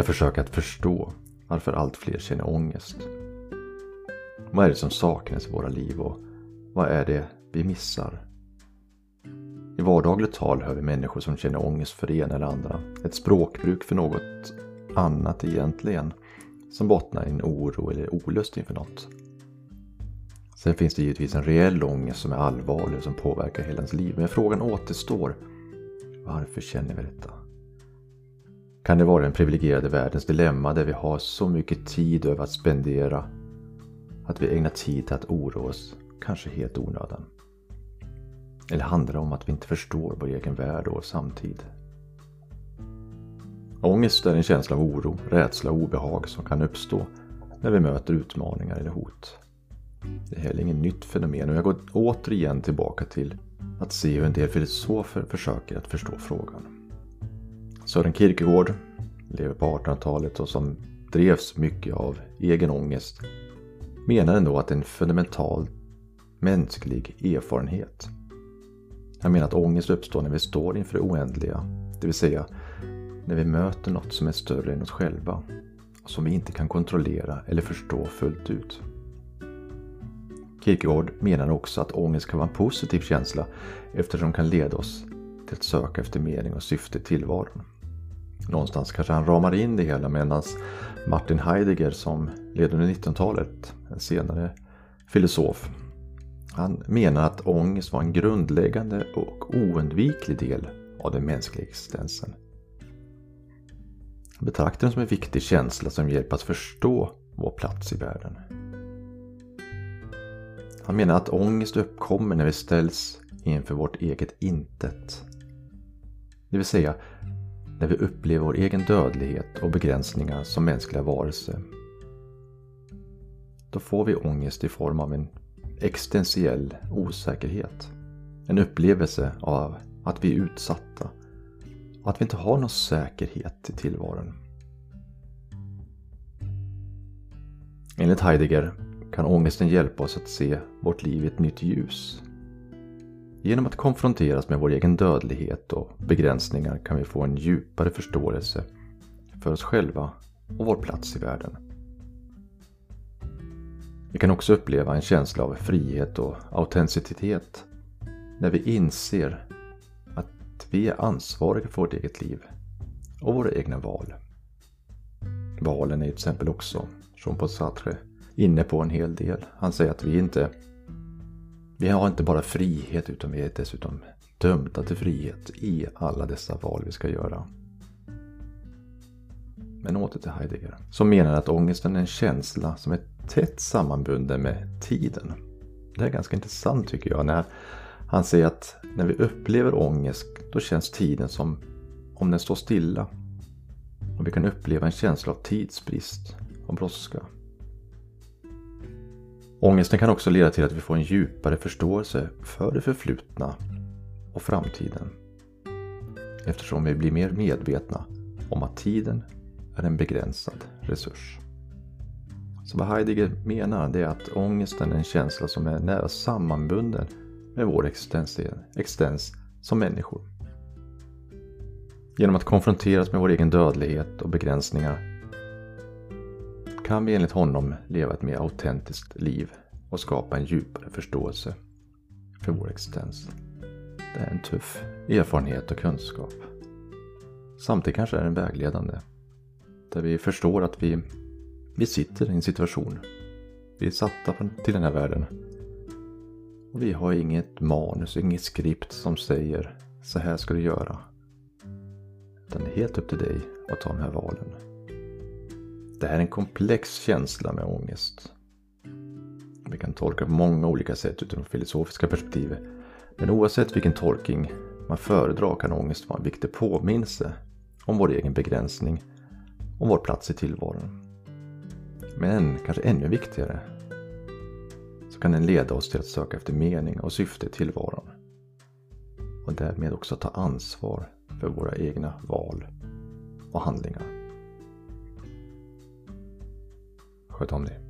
jag försöker att förstå varför allt fler känner ångest. Vad är det som saknas i våra liv och vad är det vi missar? I vardagligt tal hör vi människor som känner ångest för det ena eller andra. Ett språkbruk för något annat egentligen. Som bottnar i en oro eller olust inför något. Sen finns det givetvis en reell ångest som är allvarlig och som påverkar hela ens liv. Men frågan återstår. Varför känner vi detta? Kan det vara den privilegierade världens dilemma där vi har så mycket tid över att spendera att vi ägnar tid till att oroa oss, kanske helt onödan? Eller handlar det om att vi inte förstår vår egen värld och samtid? Ångest är en känsla av oro, rädsla och obehag som kan uppstå när vi möter utmaningar eller hot. Det är heller inget nytt fenomen och jag går återigen tillbaka till att se hur en del filosofer försöker att förstå frågan. Sören Kierkegaard lever på 1800-talet och som drevs mycket av egen ångest menar ändå att det är en fundamental mänsklig erfarenhet. Han menar att ångest uppstår när vi står inför det oändliga, det vill säga när vi möter något som är större än oss själva och som vi inte kan kontrollera eller förstå fullt ut. Kierkegaard menar också att ångest kan vara en positiv känsla eftersom den kan leda oss till att söka efter mening och syfte i tillvaron. Någonstans kanske han ramar in det hela medan Martin Heidegger som levde under 1900-talet, en senare filosof, han menar att ångest var en grundläggande och oundviklig del av den mänskliga existensen. Han betraktar den som en viktig känsla som hjälper att förstå vår plats i världen. Han menar att ångest uppkommer när vi ställs inför vårt eget intet. Det vill säga när vi upplever vår egen dödlighet och begränsningar som mänskliga varelser. Då får vi ångest i form av en existentiell osäkerhet. En upplevelse av att vi är utsatta och att vi inte har någon säkerhet i tillvaron. Enligt Heidegger kan ångesten hjälpa oss att se vårt liv i ett nytt ljus. Genom att konfronteras med vår egen dödlighet och begränsningar kan vi få en djupare förståelse för oss själva och vår plats i världen. Vi kan också uppleva en känsla av frihet och autenticitet när vi inser att vi är ansvariga för vårt eget liv och våra egna val. Valen är till exempel också, Jean-Paul Sartre, inne på en hel del. Han säger att vi inte vi har inte bara frihet utan vi är dessutom dömda till frihet i alla dessa val vi ska göra. Men åter till Heidegger, som menar att ångesten är en känsla som är tätt sammanbunden med tiden. Det är ganska intressant tycker jag när han säger att när vi upplever ångest då känns tiden som om den står stilla. Och vi kan uppleva en känsla av tidsbrist och brådska. Ångesten kan också leda till att vi får en djupare förståelse för det förflutna och framtiden. Eftersom vi blir mer medvetna om att tiden är en begränsad resurs. Så vad Heidegger menar det är att ångesten är en känsla som är nära sammanbunden med vår existens, existens som människor. Genom att konfronteras med vår egen dödlighet och begränsningar kan vi enligt honom leva ett mer autentiskt liv och skapa en djupare förståelse för vår existens. Det är en tuff erfarenhet och kunskap. Samtidigt kanske är den vägledande. Där vi förstår att vi, vi sitter i en situation. Vi är satta till den här världen. Och vi har inget manus, inget skript som säger så här ska du göra. Utan det är helt upp till dig att ta de här valen. Det här är en komplex känsla med ångest. Vi kan tolka på många olika sätt utifrån filosofiska perspektiv. Men oavsett vilken tolkning man föredrar kan ångest vara en viktig påminnelse om vår egen begränsning, om vår plats i tillvaron. Men kanske ännu viktigare så kan den leda oss till att söka efter mening och syfte i tillvaron. Och därmed också ta ansvar för våra egna val och handlingar. Sköt om dig.